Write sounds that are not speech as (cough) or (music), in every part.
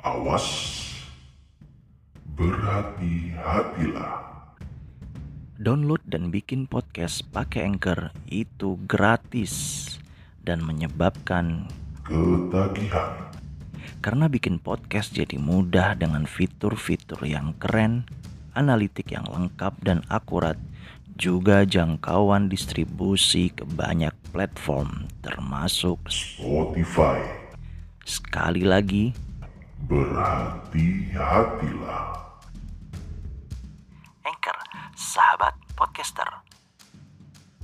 Awas, berhati-hatilah. Download dan bikin podcast pakai Anchor itu gratis dan menyebabkan Ketagihan, karena bikin podcast jadi mudah dengan fitur-fitur yang keren, analitik yang lengkap dan akurat, juga jangkauan distribusi ke banyak platform termasuk Spotify, sekali lagi berhati-hatilah. Anchor, sahabat podcaster.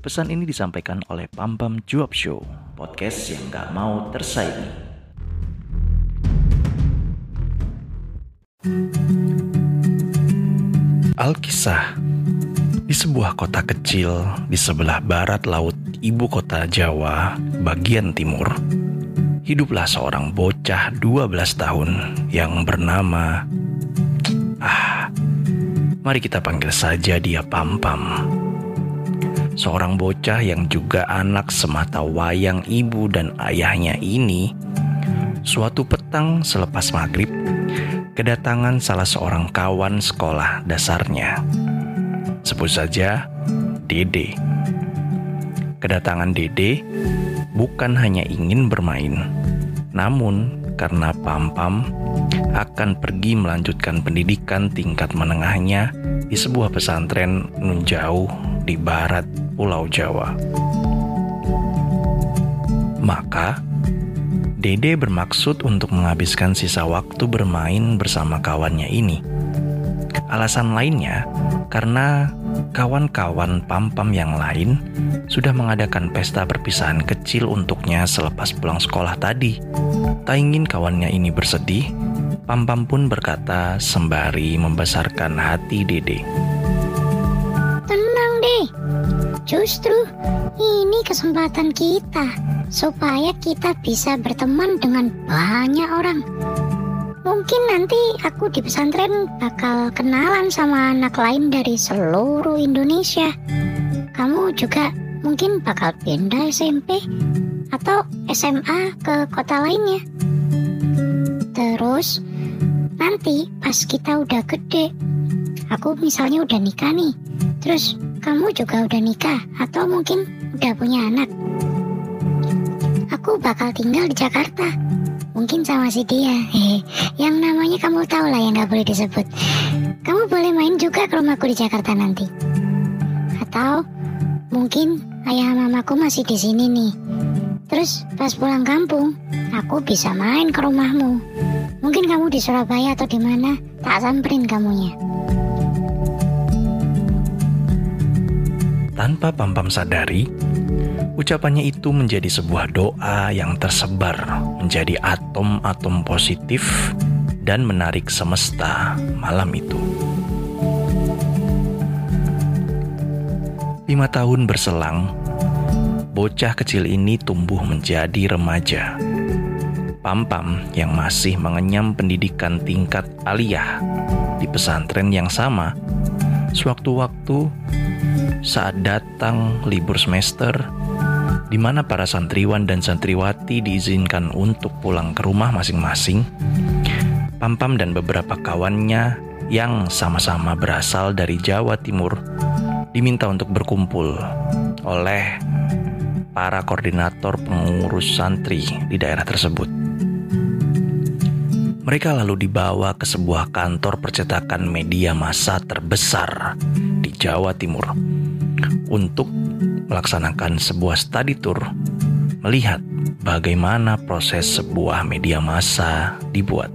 Pesan ini disampaikan oleh Pampam Cuap Show, podcast yang gak mau tersaingi. Alkisah Di sebuah kota kecil di sebelah barat laut ibu kota Jawa, bagian timur, hiduplah seorang bocah 12 tahun yang bernama Ah, mari kita panggil saja dia Pampam. Seorang bocah yang juga anak semata wayang ibu dan ayahnya ini, suatu petang selepas maghrib, kedatangan salah seorang kawan sekolah dasarnya. Sebut saja Dede. Kedatangan Dede bukan hanya ingin bermain, namun karena Pampam akan pergi melanjutkan pendidikan tingkat menengahnya di sebuah pesantren nun di barat Pulau Jawa. Maka, Dede bermaksud untuk menghabiskan sisa waktu bermain bersama kawannya ini. Alasan lainnya karena kawan-kawan Pampam yang lain sudah mengadakan pesta perpisahan kecil untuknya selepas pulang sekolah tadi. Tak ingin kawannya ini bersedih, Pampam pun berkata sembari membesarkan hati Dede. Tenang deh, justru ini kesempatan kita supaya kita bisa berteman dengan banyak orang. Mungkin nanti aku di pesantren bakal kenalan sama anak lain dari seluruh Indonesia. Kamu juga mungkin bakal pindah SMP atau SMA ke kota lainnya. Terus nanti pas kita udah gede, aku misalnya udah nikah nih. Terus kamu juga udah nikah atau mungkin udah punya anak. Aku bakal tinggal di Jakarta. Mungkin sama si dia. Hehe. Yang namanya kamu tahu lah yang gak boleh disebut. Kamu boleh main juga ke rumahku di Jakarta nanti. Atau mungkin ayah mamaku masih di sini nih. Terus pas pulang kampung, aku bisa main ke rumahmu. Mungkin kamu di Surabaya atau di mana, tak samperin kamunya. Tanpa Pampam sadari, ucapannya itu menjadi sebuah doa yang tersebar menjadi atom-atom positif dan menarik semesta malam itu. Lima tahun berselang, bocah kecil ini tumbuh menjadi remaja. Pampam yang masih mengenyam pendidikan tingkat aliyah di pesantren yang sama, sewaktu-waktu saat datang libur semester, di mana para santriwan dan santriwati diizinkan untuk pulang ke rumah masing-masing, Pampam dan beberapa kawannya yang sama-sama berasal dari Jawa Timur diminta untuk berkumpul oleh para koordinator pengurus santri di daerah tersebut. Mereka lalu dibawa ke sebuah kantor percetakan media massa terbesar di Jawa Timur untuk melaksanakan sebuah study tour melihat bagaimana proses sebuah media massa dibuat.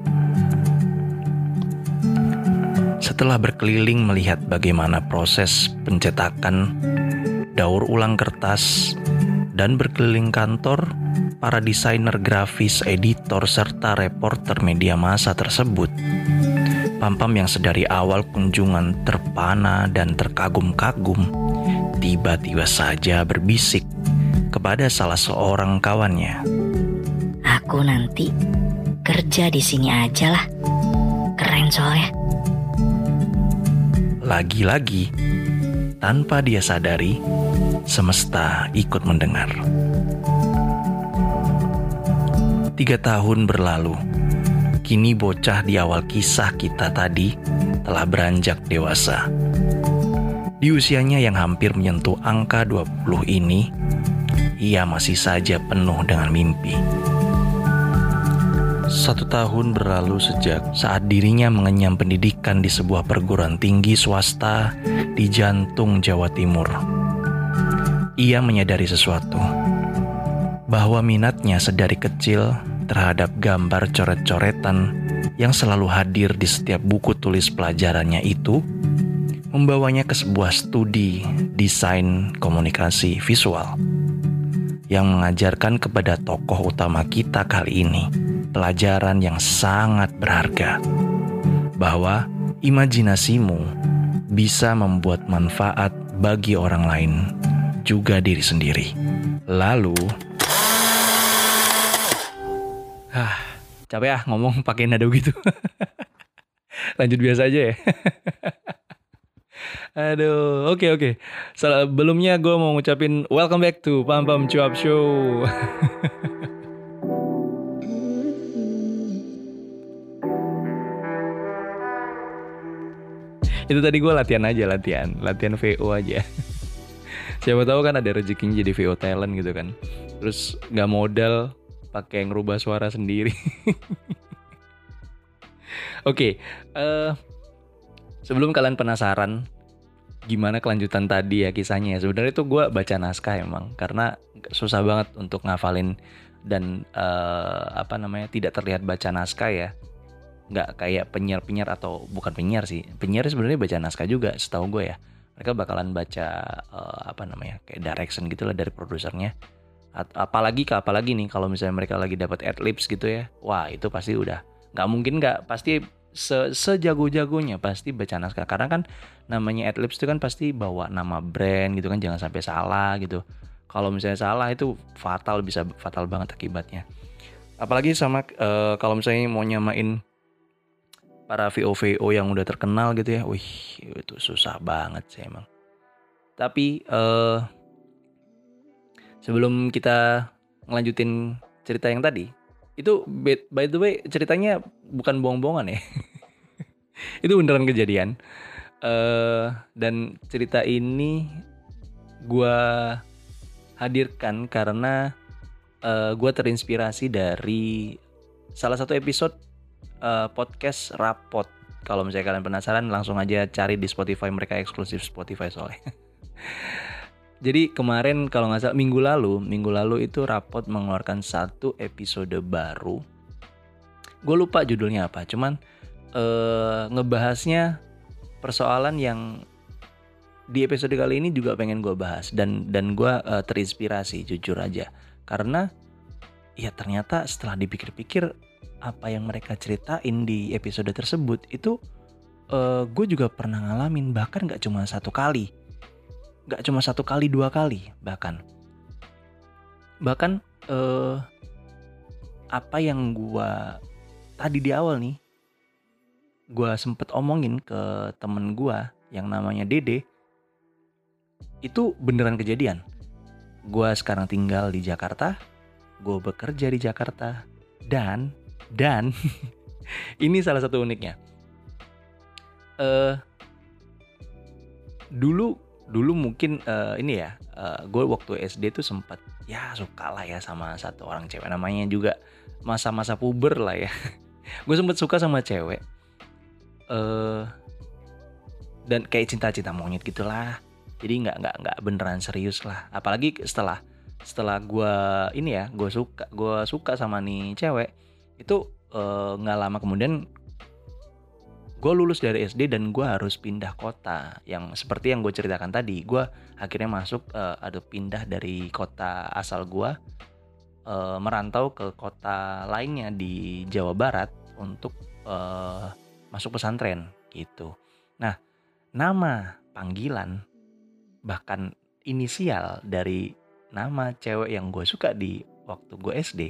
Setelah berkeliling melihat bagaimana proses pencetakan daur ulang kertas dan berkeliling kantor, para desainer grafis, editor, serta reporter media massa tersebut, Pampam yang sedari awal kunjungan terpana dan terkagum-kagum, tiba-tiba saja berbisik kepada salah seorang kawannya. Aku nanti kerja di sini aja lah. Keren soalnya. Lagi-lagi, tanpa dia sadari, semesta ikut mendengar. Tiga tahun berlalu, Kini bocah di awal kisah kita tadi telah beranjak dewasa. Di usianya yang hampir menyentuh angka 20 ini, ia masih saja penuh dengan mimpi. Satu tahun berlalu sejak saat dirinya mengenyam pendidikan di sebuah perguruan tinggi swasta di jantung Jawa Timur. Ia menyadari sesuatu, bahwa minatnya sedari kecil terhadap gambar coret-coretan yang selalu hadir di setiap buku tulis pelajarannya itu membawanya ke sebuah studi desain komunikasi visual yang mengajarkan kepada tokoh utama kita kali ini pelajaran yang sangat berharga bahwa imajinasimu bisa membuat manfaat bagi orang lain, juga diri sendiri. Lalu, ah, capek ah ngomong pakai nada begitu. (laughs) Lanjut biasa aja ya. (laughs) Aduh, oke okay, oke. Okay. Sebelumnya gue mau ngucapin welcome back to Pam Pam Cuap Show. (laughs) itu tadi gue latihan aja latihan latihan VO aja siapa tahu kan ada rezekinya jadi VO talent gitu kan terus nggak modal pakai ngerubah suara sendiri. (laughs) Oke okay, uh, eh, sebelum kalian penasaran gimana kelanjutan tadi ya kisahnya sebenarnya itu gue baca naskah emang karena susah banget untuk ngafalin dan uh, apa namanya tidak terlihat baca naskah ya. Nggak kayak penyiar-penyiar atau bukan penyiar sih penyiar sebenarnya baca naskah juga setahu gue ya. Mereka bakalan baca uh, apa namanya kayak direction gitu lah dari produsernya apalagi ke apalagi nih kalau misalnya mereka lagi dapat adlibs gitu ya wah itu pasti udah nggak mungkin nggak pasti se sejago-jagonya pasti baca naskah karena kan namanya adlibs itu kan pasti bawa nama brand gitu kan jangan sampai salah gitu kalau misalnya salah itu fatal bisa fatal banget akibatnya apalagi sama uh, kalau misalnya mau nyamain para VO-VO yang udah terkenal gitu ya. Wih, itu susah banget sih emang. Tapi uh, sebelum kita ngelanjutin cerita yang tadi, itu by the way ceritanya bukan bohong-bohongan ya. (laughs) itu beneran kejadian. Uh, dan cerita ini gue hadirkan karena uh, eh, gue terinspirasi dari salah satu episode uh, podcast Rapot. Kalau misalnya kalian penasaran, langsung aja cari di Spotify mereka eksklusif Spotify soalnya. (laughs) Jadi kemarin kalau nggak salah minggu lalu, minggu lalu itu Rapot mengeluarkan satu episode baru. Gue lupa judulnya apa, cuman uh, ngebahasnya persoalan yang di episode kali ini juga pengen gue bahas dan dan gue uh, terinspirasi jujur aja karena ya ternyata setelah dipikir-pikir apa yang mereka ceritain di episode tersebut itu uh, gue juga pernah ngalamin bahkan gak cuma satu kali gak cuma satu kali dua kali bahkan bahkan uh, apa yang gue tadi di awal nih gue sempet omongin ke temen gue yang namanya Dede itu beneran kejadian gue sekarang tinggal di Jakarta gue bekerja di Jakarta dan dan (laughs) ini salah satu uniknya. Uh, dulu dulu mungkin uh, ini ya, uh, gue waktu SD tuh sempat ya suka lah ya sama satu orang cewek namanya juga masa-masa puber lah ya. (laughs) gue sempet suka sama cewek. Uh, dan kayak cinta-cinta monyet gitulah. Jadi nggak nggak nggak beneran serius lah. Apalagi setelah setelah gue ini ya, gue suka gue suka sama nih cewek itu eh, nggak uh, lama kemudian gue lulus dari SD dan gue harus pindah kota. Yang seperti yang gue ceritakan tadi gue akhirnya masuk uh, ada pindah dari kota asal gue uh, merantau ke kota lainnya di Jawa Barat untuk uh, masuk pesantren gitu. Nah nama panggilan bahkan inisial dari nama cewek yang gue suka di waktu gue SD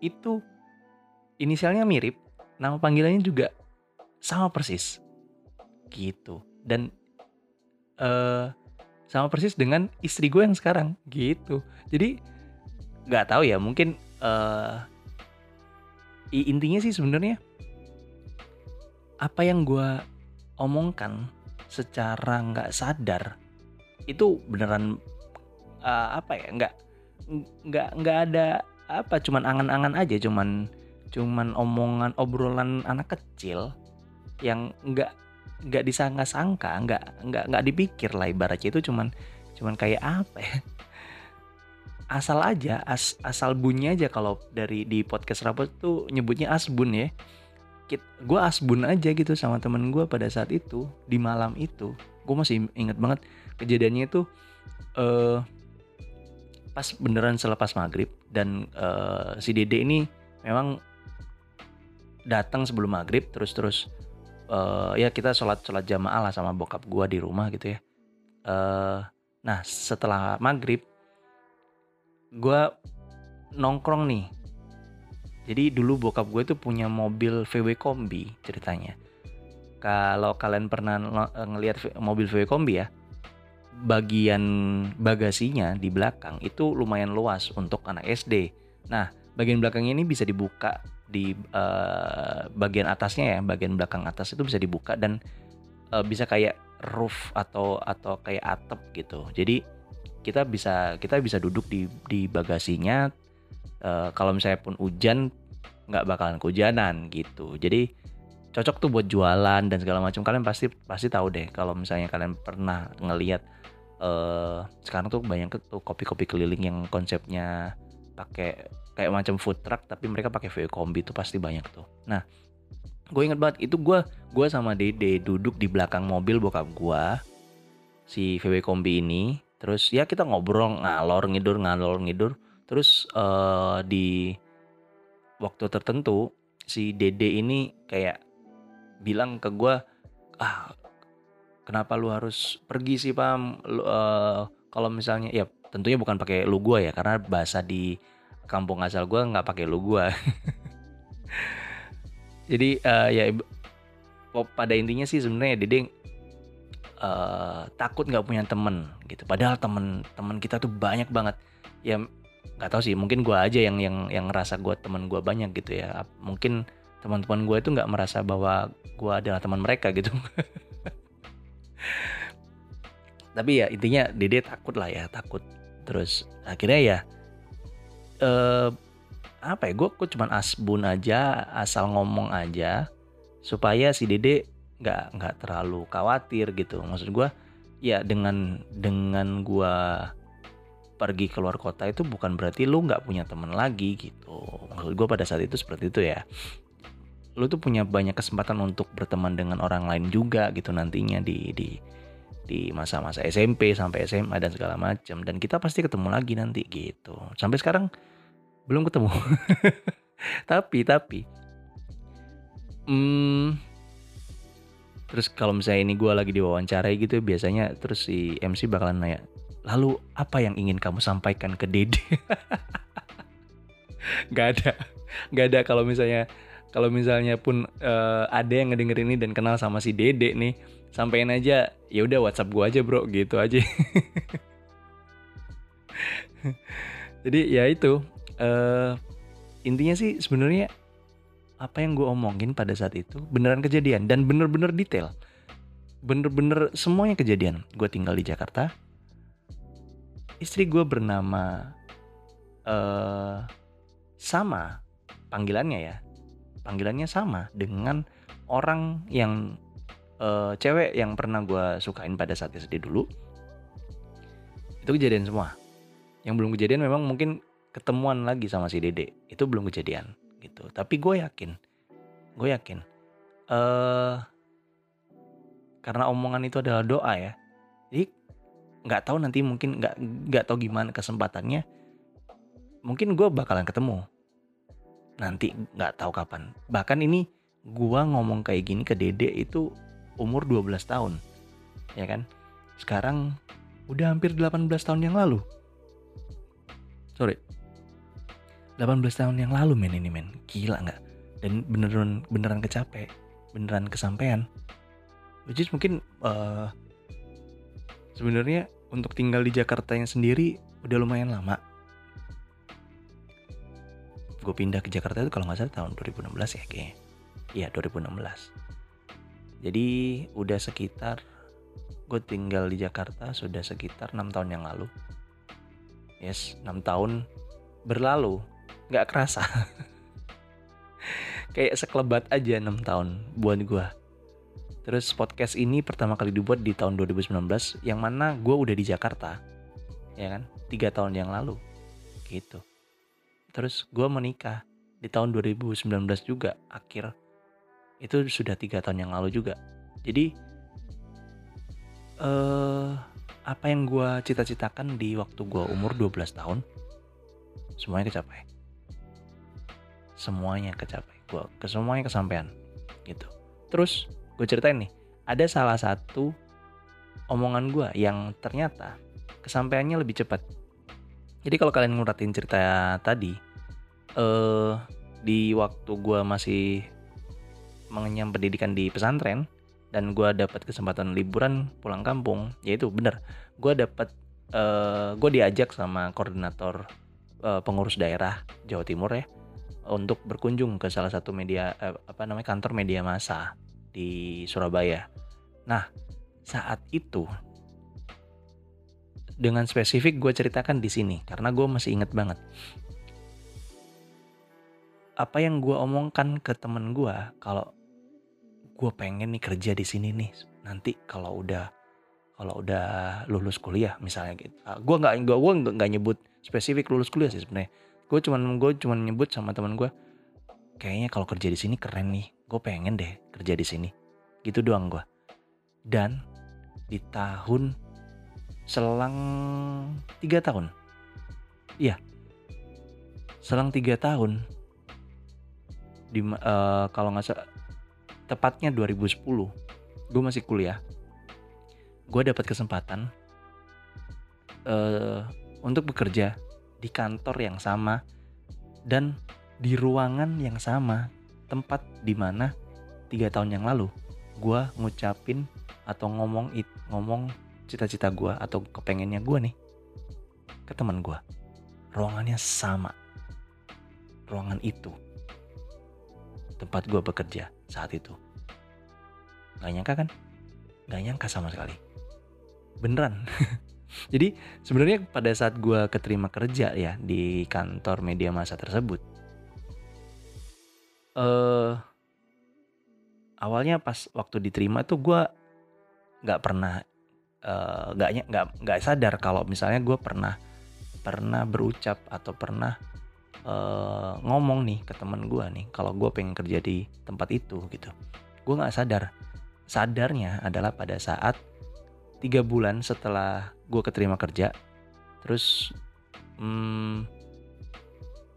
itu inisialnya mirip, nama panggilannya juga sama persis. Gitu. Dan uh, sama persis dengan istri gue yang sekarang gitu. Jadi nggak tahu ya, mungkin uh, intinya sih sebenarnya apa yang gue omongkan secara nggak sadar itu beneran uh, apa ya nggak nggak nggak ada apa cuman angan-angan aja cuman cuman omongan obrolan anak kecil yang nggak nggak disangka-sangka nggak nggak nggak dipikir lah ibaratnya. Itu cuman cuman kayak apa ya? Asal aja as, asal bunyi aja kalau dari di podcast rapot tuh nyebutnya asbun ya. Gue asbun aja gitu sama temen gue pada saat itu di malam itu. Gue masih inget banget kejadiannya itu uh, pas beneran selepas maghrib dan uh, si dede ini memang datang sebelum maghrib terus terus uh, ya kita sholat sholat jamaah lah sama bokap gue di rumah gitu ya. Uh, nah setelah maghrib gue nongkrong nih. Jadi dulu bokap gue itu punya mobil VW Kombi ceritanya. Kalau kalian pernah ngelihat mobil VW Kombi ya bagian bagasinya di belakang itu lumayan luas untuk anak SD. Nah, bagian belakang ini bisa dibuka di uh, bagian atasnya ya, bagian belakang atas itu bisa dibuka dan uh, bisa kayak roof atau atau kayak atap gitu. Jadi kita bisa kita bisa duduk di di bagasinya. Uh, kalau misalnya pun hujan nggak bakalan kehujanan gitu. Jadi cocok tuh buat jualan dan segala macam. Kalian pasti pasti tahu deh kalau misalnya kalian pernah ngelihat uh, sekarang tuh banyak tuh kopi-kopi keliling yang konsepnya pakai kayak macam food truck tapi mereka pakai VW kombi itu pasti banyak tuh. Nah, gue inget banget itu gue gue sama Dede duduk di belakang mobil bokap gue si VW kombi ini. Terus ya kita ngobrol ngalor ngidur ngalor ngidur. Terus uh, di waktu tertentu si Dede ini kayak bilang ke gue ah kenapa lu harus pergi sih pam uh, kalau misalnya ya tentunya bukan pakai lu gua ya karena bahasa di kampung asal gua nggak pakai lu gua. (laughs) Jadi uh, ya pada intinya sih sebenarnya Dede uh, takut nggak punya temen gitu. Padahal temen-temen kita tuh banyak banget. Ya nggak tahu sih mungkin gua aja yang yang yang ngerasa gua temen gua banyak gitu ya. Mungkin teman-teman gue itu nggak merasa bahwa gue adalah teman mereka gitu. (laughs) Tapi ya intinya Dede takut lah ya takut. Terus akhirnya ya eh apa ya gue gue cuman asbun aja asal ngomong aja supaya si Dede nggak nggak terlalu khawatir gitu. Maksud gue ya dengan dengan gue pergi keluar kota itu bukan berarti lu nggak punya teman lagi gitu. Maksud gue pada saat itu seperti itu ya. Lu tuh punya banyak kesempatan untuk berteman dengan orang lain juga gitu nantinya di di di masa-masa SMP sampai SMA dan segala macam. Dan kita pasti ketemu lagi nanti gitu. Sampai sekarang belum ketemu. (laughs) Tapi tapi. Hmm, terus kalau misalnya ini gue lagi diwawancarai gitu biasanya terus si MC bakalan nanya lalu apa yang ingin kamu sampaikan ke Dede? (laughs) Gak ada. Gak ada kalau misalnya kalau misalnya pun uh, ada yang ngedenger ini dan kenal sama si Dede nih, sampein aja ya udah WhatsApp gua aja, Bro, gitu aja. (laughs) Jadi ya itu uh, intinya sih sebenarnya apa yang gue omongin pada saat itu beneran kejadian dan bener-bener detail. Bener-bener semuanya kejadian. Gue tinggal di Jakarta. Istri gue bernama uh, sama panggilannya ya panggilannya sama dengan orang yang uh, cewek yang pernah gue sukain pada saat SD dulu itu kejadian semua yang belum kejadian memang mungkin ketemuan lagi sama si Dede itu belum kejadian gitu tapi gue yakin gue yakin uh, karena omongan itu adalah doa ya jadi nggak tahu nanti mungkin nggak nggak tahu gimana kesempatannya mungkin gue bakalan ketemu nanti nggak tahu kapan. Bahkan ini gua ngomong kayak gini ke Dede itu umur 12 tahun. Ya kan? Sekarang udah hampir 18 tahun yang lalu. Sorry. 18 tahun yang lalu men ini men. Gila nggak? Dan beneran beneran kecapek, beneran kesampaian. Which mungkin uh, sebenarnya untuk tinggal di Jakarta yang sendiri udah lumayan lama gue pindah ke Jakarta itu kalau nggak salah tahun 2016 ya kayaknya iya 2016 Jadi udah sekitar gue tinggal di Jakarta sudah sekitar enam tahun yang lalu. Yes, 6 tahun berlalu, nggak kerasa. (laughs) Kayak sekelebat aja 6 tahun buat gue. Terus podcast ini pertama kali dibuat di tahun 2019, yang mana gue udah di Jakarta, ya kan? Tiga tahun yang lalu, gitu. Terus gue menikah di tahun 2019 juga akhir itu sudah tiga tahun yang lalu juga. Jadi eh apa yang gue cita-citakan di waktu gue umur 12 tahun semuanya kecapai semuanya kecapai. Gue ke semuanya kesampaian gitu. Terus gue ceritain nih ada salah satu omongan gue yang ternyata kesampaiannya lebih cepat. Jadi kalau kalian nguratin cerita tadi eh di waktu gue masih mengenyam pendidikan di pesantren dan gue dapat kesempatan liburan pulang kampung yaitu bener. Gue dapat uh, gue diajak sama koordinator uh, pengurus daerah Jawa Timur ya untuk berkunjung ke salah satu media uh, apa namanya kantor media massa di Surabaya. Nah saat itu dengan spesifik gue ceritakan di sini karena gue masih inget banget. Apa yang gue omongkan ke temen gue kalau gue pengen nih kerja di sini nih nanti kalau udah kalau udah lulus kuliah misalnya gitu. Ah, gue nggak gue gue nggak nyebut spesifik lulus kuliah sih sebenarnya gue cuman gue cuman nyebut sama teman gue kayaknya kalau kerja di sini keren nih gue pengen deh kerja di sini. Gitu doang gue dan di tahun selang tiga tahun. Iya. Selang tiga tahun di uh, kalau nggak salah tepatnya 2010 gue masih kuliah. Gue dapat kesempatan uh, untuk bekerja di kantor yang sama dan di ruangan yang sama tempat di mana tiga tahun yang lalu gue ngucapin atau ngomong it ngomong cita-cita gue atau kepengennya gue nih ke teman gue ruangannya sama ruangan itu tempat gue bekerja saat itu. Gak nyangka kan? Gak nyangka sama sekali. Beneran. (laughs) Jadi sebenarnya pada saat gue keterima kerja ya di kantor media massa tersebut, uh, awalnya pas waktu diterima tuh gue nggak pernah nggak uh, nggak nggak sadar kalau misalnya gue pernah pernah berucap atau pernah uh, ngomong nih ke temen gue nih kalau gue pengen kerja di tempat itu gitu. Gue nggak sadar. Sadarnya adalah pada saat tiga bulan setelah gue keterima kerja. Terus hmm,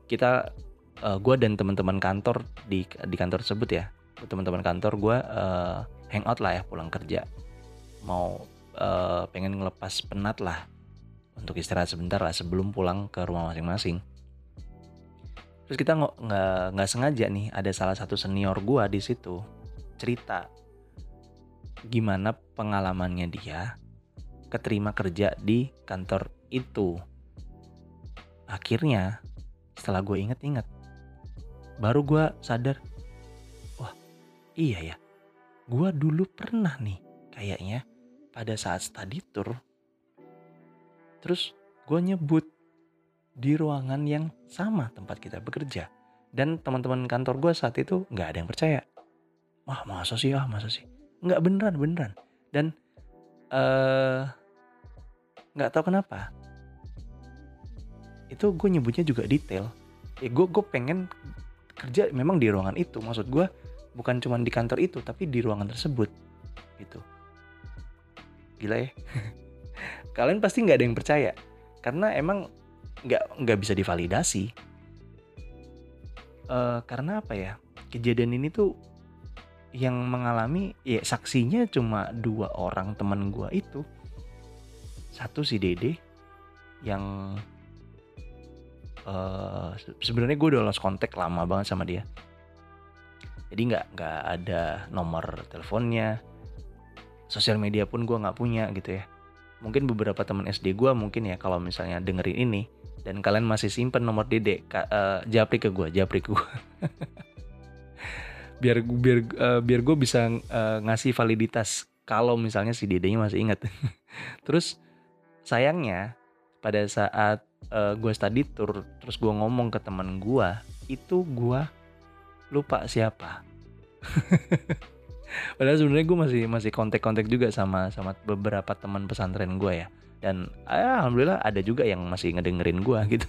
kita uh, eh, gue dan teman-teman kantor di di kantor tersebut ya teman-teman kantor gue uh, hangout lah ya pulang kerja. Mau uh, pengen ngelepas penat lah untuk istirahat sebentar lah sebelum pulang ke rumah masing-masing. Terus kita nggak nggak sengaja nih ada salah satu senior gua di situ cerita gimana pengalamannya dia keterima kerja di kantor itu akhirnya setelah gue inget-inget baru gue sadar wah iya ya gue dulu pernah nih kayaknya pada saat study tour terus gue nyebut di ruangan yang sama tempat kita bekerja. Dan teman-teman kantor gue saat itu nggak ada yang percaya. Wah masa sih ah masa sih? Nggak beneran beneran. Dan uh, nggak tahu kenapa. Itu gue nyebutnya juga detail. Ya gue gue pengen kerja memang di ruangan itu. Maksud gue bukan cuma di kantor itu tapi di ruangan tersebut gitu. Gila ya. (laughs) Kalian pasti nggak ada yang percaya karena emang nggak nggak bisa divalidasi uh, karena apa ya kejadian ini tuh yang mengalami ya saksinya cuma dua orang teman gue itu. Satu si Dede yang uh, sebenarnya gue udah lost kontak lama banget sama dia. Jadi nggak nggak ada nomor teleponnya sosial media pun gue nggak punya gitu ya. Mungkin beberapa teman SD gue mungkin ya kalau misalnya dengerin ini dan kalian masih simpen nomor Dede uh, japri ke gue japri ke gue (laughs) biar biar eh, biar gue bisa eh, ngasih validitas kalau misalnya si dedenya masih ingat. (laughs) Terus sayangnya pada saat eh, gue study tour terus gue ngomong ke teman gue itu gue lupa siapa. (laughs) Padahal sebenarnya gue masih masih kontak-kontak juga sama sama beberapa teman pesantren gue ya. Dan eh, alhamdulillah ada juga yang masih ngedengerin gue (laughs) gitu.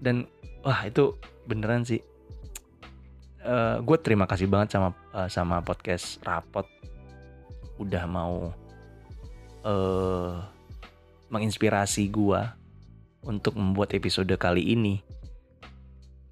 Dan wah itu beneran sih Eh gue terima kasih banget sama eh, sama podcast rapot. Udah mau eh menginspirasi gue untuk membuat episode kali ini.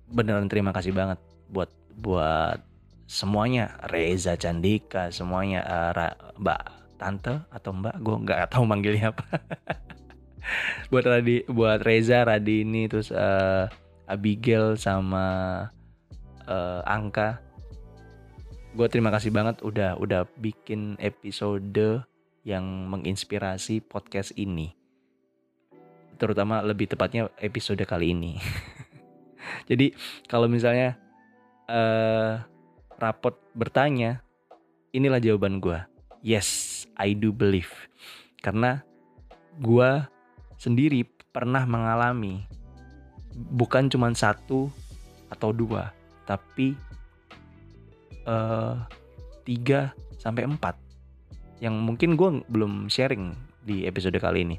Beneran terima kasih banget buat buat semuanya. Reza Candika semuanya eh, Ra- Mbak Tante atau Mbak? Gue nggak tahu manggilnya apa. (laughs) Buat Radi buat Reza Radini terus eh, Abigail sama eh, Angka. Gue terima kasih banget udah udah bikin episode yang menginspirasi podcast ini. Terutama lebih tepatnya episode kali ini. (laughs) Jadi kalau misalnya eh rapot bertanya inilah jawaban gue yes I do believe. Karena gue sendiri pernah mengalami bukan cuma satu atau dua tapi eh tiga sampai empat yang mungkin gue belum sharing di episode kali ini.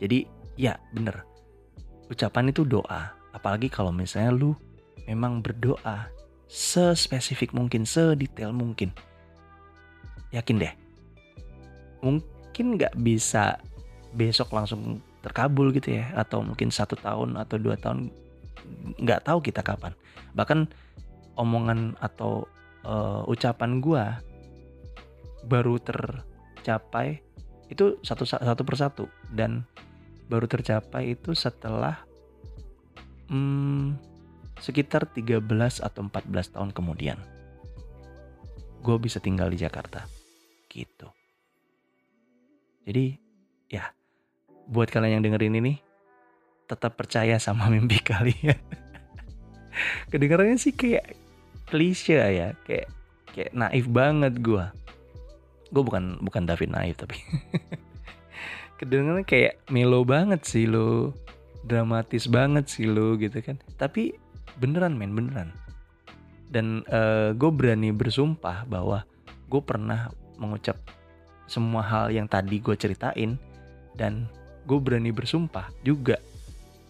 Jadi ya bener ucapan itu doa. Apalagi kalau misalnya lu memang berdoa sespesifik mungkin sedetail mungkin. Yakin deh mungkin nggak bisa besok langsung terkabul gitu ya atau mungkin satu tahun atau dua tahun nggak tahu kita kapan. Bahkan omongan atau eh, ucapan gua baru tercapai itu satu satu persatu. Dan baru tercapai itu setelah hmm, sekitar 13 atau 14 tahun kemudian. Gue bisa tinggal di Jakarta. Gitu. Jadi ya buat kalian yang dengerin ini tetap percaya sama (laughs) mimpi kalian. Kedengarannya sih kayak klise ya kayak kayak naif banget gue gue bukan bukan David naif tapi (laughs) kedengarannya kayak melo banget sih lo dramatis banget sih lo gitu kan. Tapi beneran men beneran. Dan gue berani bersumpah bahwa gue pernah mengucap semua hal yang tadi gue ceritain dan gue berani bersumpah juga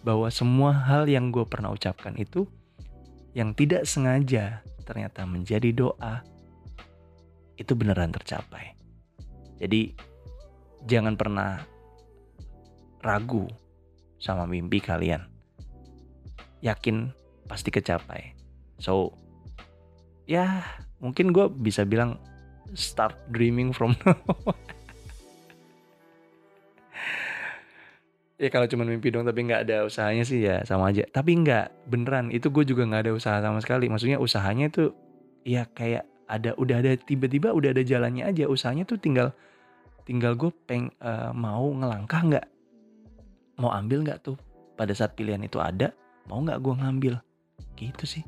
bahwa semua hal yang gue pernah ucapkan itu yang tidak sengaja ternyata menjadi doa itu beneran tercapai. Jadi jangan pernah ragu sama mimpi kalian. Yakin pasti kecapai. So ya mungkin gue bisa bilang start dreaming from (laughs) now. Ya kalau cuma mimpi dong tapi nggak ada usahanya sih ya sama aja. Tapi nggak beneran itu gue juga nggak ada usaha sama sekali. Maksudnya usahanya itu ya kayak ada udah ada tiba-tiba udah ada jalannya aja. Usahanya tuh tinggal tinggal gue peng eh, mau ngelangkah nggak mau ambil nggak tuh pada saat pilihan itu ada mau nggak gue ngambil gitu sih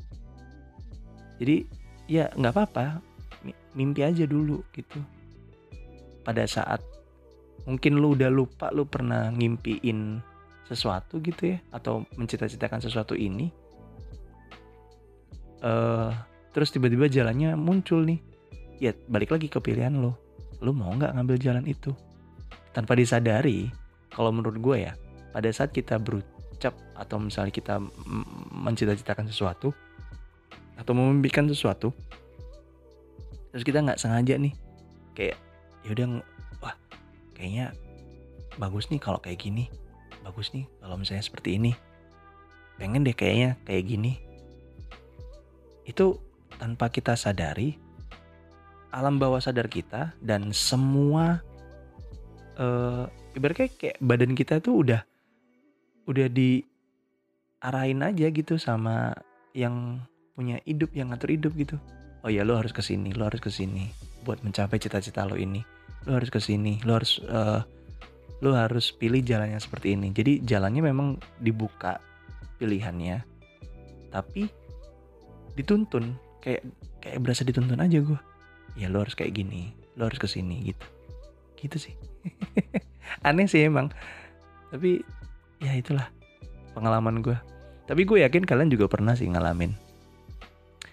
jadi ya nggak apa-apa mi- mimpi aja dulu gitu pada saat mungkin lu udah lupa lu pernah ngimpiin sesuatu gitu ya atau mencita-citakan sesuatu ini. Eh terus tiba-tiba jalannya muncul nih. Ya balik lagi ke pilihan lo lu mau nggak ngambil jalan itu? Tanpa disadari kalau menurut gue ya pada saat kita berucap atau misalnya kita mencita-citakan sesuatu atau memimpikan sesuatu terus kita nggak sengaja nih kayak yaudah ng- wah kayaknya bagus nih kalau kayak gini. Bagus nih kalau misalnya seperti ini. Pengen deh kayaknya kayak gini. Itu tanpa kita sadari alam bawah sadar kita dan semua ibaratnya kayak badan kita tuh udah udah diarahin aja gitu sama yang punya hidup yang ngatur hidup gitu. Oh ya lo harus ke sini lo harus ke sini buat mencapai cita-cita lo ini lo harus ke sini lo harus eh, lo harus pilih jalan yang seperti ini. Jadi jalannya memang dibuka pilihannya tapi dituntun. Kayak kayak berasa dituntun aja gue ya lo harus kayak gini lo harus ke sini gitu. Gitu sih. (laughs) Aneh sih emang. Tapi ya itulah pengalaman gue tapi gue yakin kalian juga pernah sih ngalamin.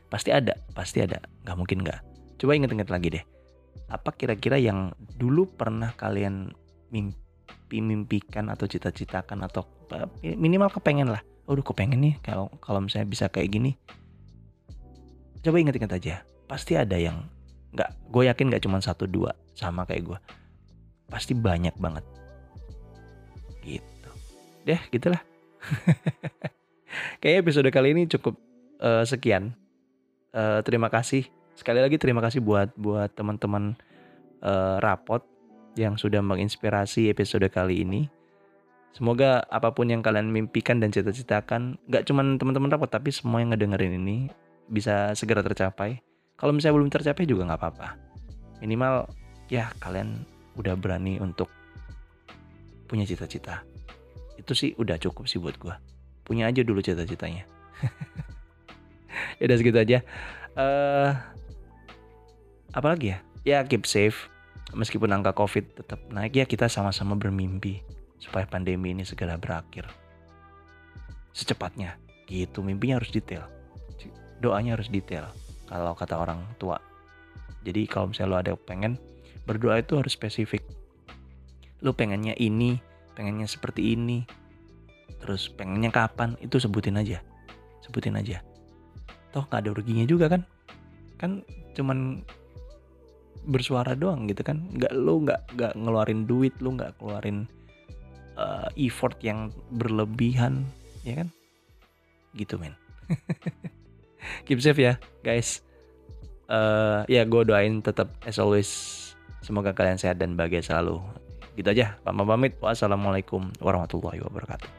Pasti ada pasti ada. Nggak mungkin nggak. Coba inget-inget lagi deh apa kira-kira yang dulu pernah kalian mimpi mimpikan atau cita-citakan atau eh, minimal kepengen lah. Aduh kepengen nih kalau kalau misalnya bisa kayak gini. Coba inget-inget aja pasti ada yang nggak gue yakin nggak cuma satu dua sama kayak gue. Pasti banyak banget. Gitu. Deh gitulah. (laughs) Kayak episode kali ini cukup uh, sekian. Uh, terima kasih sekali lagi terima kasih buat buat teman-teman uh, rapot yang sudah menginspirasi episode kali ini Semoga apa pun yang kalian mimpikan dan cita-citakan, gak cuma teman-teman rapat, tapi semua yang ngedengerin ini bisa segera tercapai. Kalau misalnya belum tercapai juga nggak apa-apa. Minimal ya kalian udah berani untuk punya cita-cita. Itu sih udah cukup sih buat gue. Punya aja dulu cita-citanya. (laughs) ya udah segitu aja. Uh, apalagi ya? Ya keep safe. Meskipun angka covid tetap naik ya kita sama-sama bermimpi supaya pandemi ini segera berakhir. Secepatnya, gitu mimpinya harus detail. Doanya harus detail, kalau kata orang tua. Jadi kalau misalnya lo ada pengen, berdoa itu harus spesifik. Lo pengennya ini, pengennya seperti ini, terus pengennya kapan, itu sebutin aja. Sebutin aja. Toh gak ada ruginya juga kan? Kan cuman bersuara doang gitu kan. Nggak lo nggak nggak ngeluarin duit lo nggak keluarin uh, effort yang berlebihan ya kan? Gitu men. (laughs) Keep safe ya guys. Uh, ya gue doain tetap as always semoga kalian sehat dan bahagia selalu. Gitu aja pamit pamit. Wassalamualaikum warahmatullahi wabarakatuh